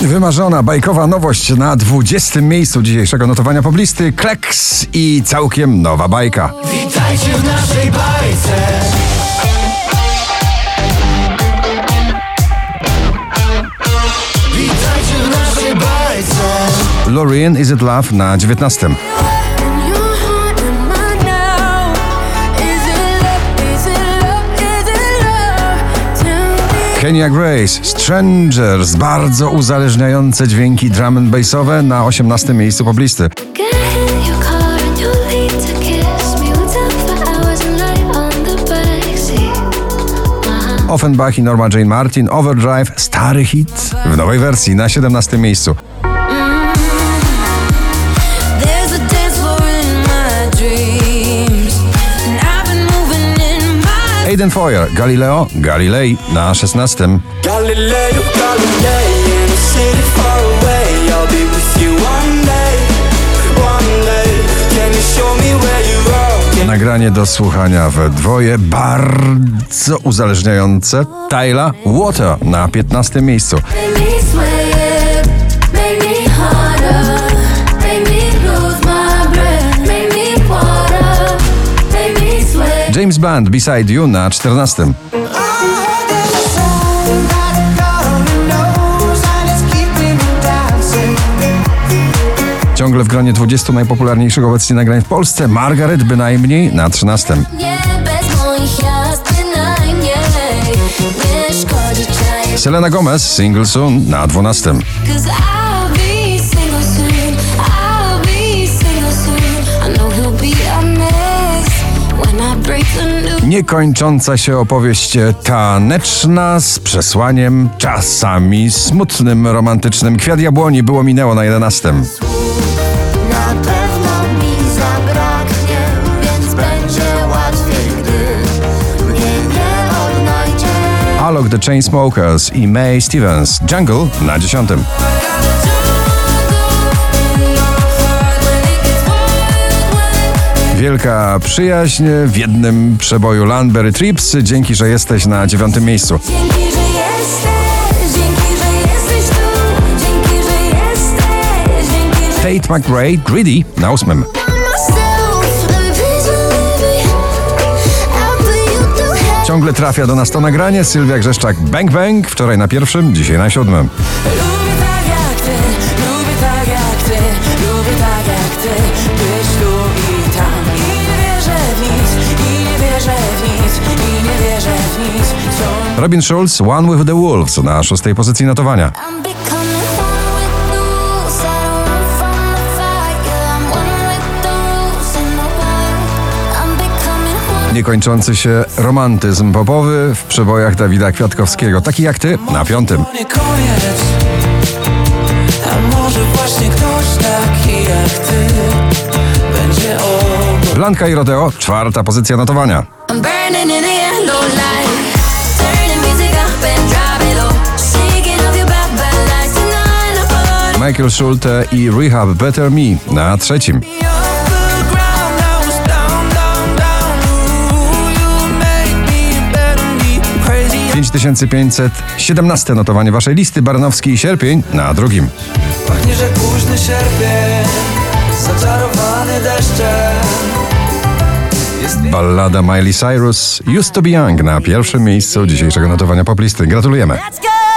Wymarzona bajkowa nowość na 20. miejscu dzisiejszego notowania poblisty Kleks i całkiem nowa bajka. Witajcie w naszej bajce. Witajcie w naszej bajce. Is It Love na 19. Kenya Grace, Strangers, bardzo uzależniające dźwięki drum and bassowe na 18. miejscu poblisty. Offenbach i Norma Jane Martin, Overdrive, stary hit w nowej wersji na 17. miejscu. You show me where you are? Can Nagranie do słuchania we dwoje, bardzo uzależniające. Tyla, Water na 15. miejscu. James Bond, Beside You na 14. Ciągle w gronie 20 najpopularniejszych obecnie nagrań w Polsce. Margaret bynajmniej na 13. Nie bez moich jazd bynajmniej Nie szkodzi czaj Selena Gomez, Single Soon na 12. Niekończąca się opowieść taneczna z przesłaniem czasami smutnym, romantycznym. Kwiat jabłoni było minęło na 11. Na pewno mi zabraknie Więc będzie łatwiej, gdy Mnie nie odnajdzie Alok The Chainsmokers i May Stevens. Jungle na 10. Wielka przyjaźń w jednym przeboju Landberry Trips. Dzięki, że jesteś na dziewiątym miejscu. Dzięki, że jesteś Dzięki, że jesteś tu Dzięki, że jesteś Dzięki, że Tate McRae, Greedy na ósmym. Ciągle trafia do nas to nagranie. Sylwia Grzeszczak, Bang Bang. Wczoraj na pierwszym, dzisiaj na siódmym. Robin Schulz, One with the Wolves na szóstej pozycji notowania. Niekończący się romantyzm popowy w przebojach Dawida Kwiatkowskiego. Taki jak ty na piątym. Blanka i Rodeo, czwarta pozycja notowania. Michael Schulte i Rehab Better Me na trzecim. better me Crazy 5517 notowanie waszej listy. Baranowski i Sierpień na drugim. Pachnie, że późny sierpień Zaczarowany deszczem Ballada Miley Cyrus, Used to be Young na pierwszym miejscu dzisiejszego notowania poplisty. Gratulujemy. Let's go.